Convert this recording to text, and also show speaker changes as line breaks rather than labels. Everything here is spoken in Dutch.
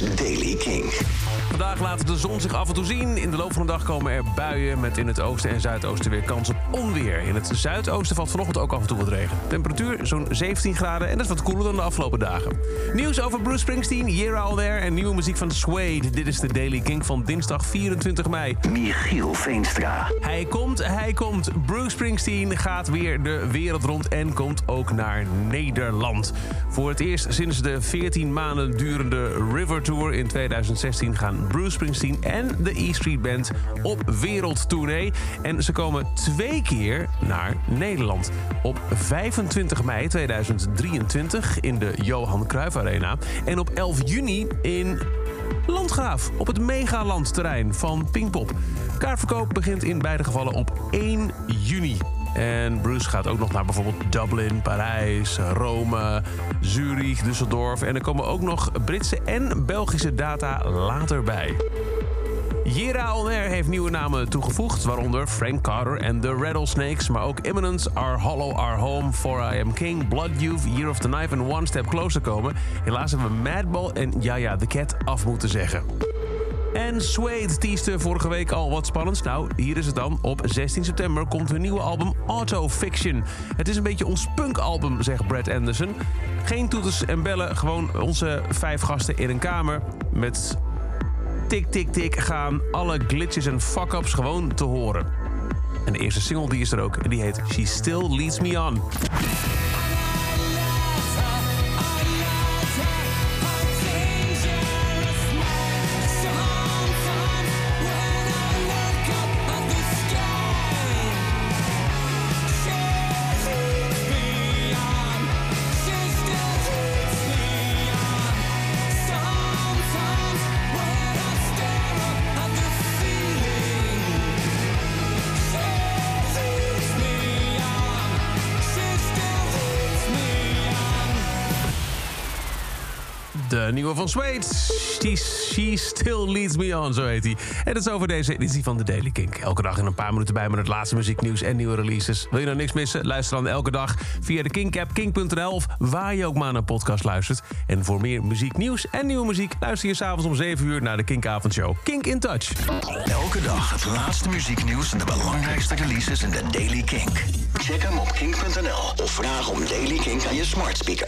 is Daily King.
Vandaag laat de zon zich af en toe zien. In de loop van de dag komen er buien met in het oosten en zuidoosten weer kans op onweer. In het zuidoosten valt vanochtend ook af en toe wat regen. Temperatuur zo'n 17 graden en dat is wat koeler dan de afgelopen dagen. Nieuws over Bruce Springsteen, Year All There en nieuwe muziek van Suede. Dit is de Daily King van dinsdag 24 mei.
Michiel Veenstra.
Hij komt, hij komt. Bruce Springsteen gaat weer de wereld rond en komt ook naar Nederland. Voor het eerst sinds de 14 maanden durende River Tour in 2016 gaan Bruce Springsteen en de E Street Band op wereldtournee. En ze komen twee keer naar Nederland. Op 25 mei 2023 in de Johan Cruijff Arena en op 11 juni in Landgraaf op het megalandterrein van Pinkpop. Kaartverkoop begint in beide gevallen op 1 juni. En Bruce gaat ook nog naar bijvoorbeeld Dublin, Parijs, Rome, Zurich, Düsseldorf. En er komen ook nog Britse en Belgische data later bij. Jera On Air heeft nieuwe namen toegevoegd, waaronder Frank Carter en The Rattlesnakes, maar ook Imminence, Our Hollow, Our Home, For I Am King, Blood Youth, Year of the Knife en One Step Closer komen. Helaas hebben we Madball en Yaya the Cat af moeten zeggen. En Suede teaste vorige week al wat spannends. Nou, hier is het dan. Op 16 september komt hun nieuwe album Auto Fiction. Het is een beetje ons punkalbum, zegt Brad Anderson. Geen toeters en bellen, gewoon onze vijf gasten in een kamer... met tik, tik, tik gaan alle glitches en fuck-ups gewoon te horen. En de eerste single die is er ook en die heet She Still Leads Me On. De nieuwe van Suede. She, she Still Leads Me On, zo heet hij. En dat is over deze editie van de Daily Kink. Elke dag in een paar minuten bij met het laatste muzieknieuws en nieuwe releases. Wil je nou niks missen? Luister dan elke dag via de Kink-app, kink.nl... of waar je ook maar naar een podcast luistert. En voor meer muzieknieuws en nieuwe muziek... luister je s'avonds om 7 uur naar de Kink-avondshow. Kink in Touch.
Elke dag het laatste muzieknieuws en de belangrijkste releases in de Daily Kink. Check hem op kink.nl of vraag om Daily Kink aan je smart speaker.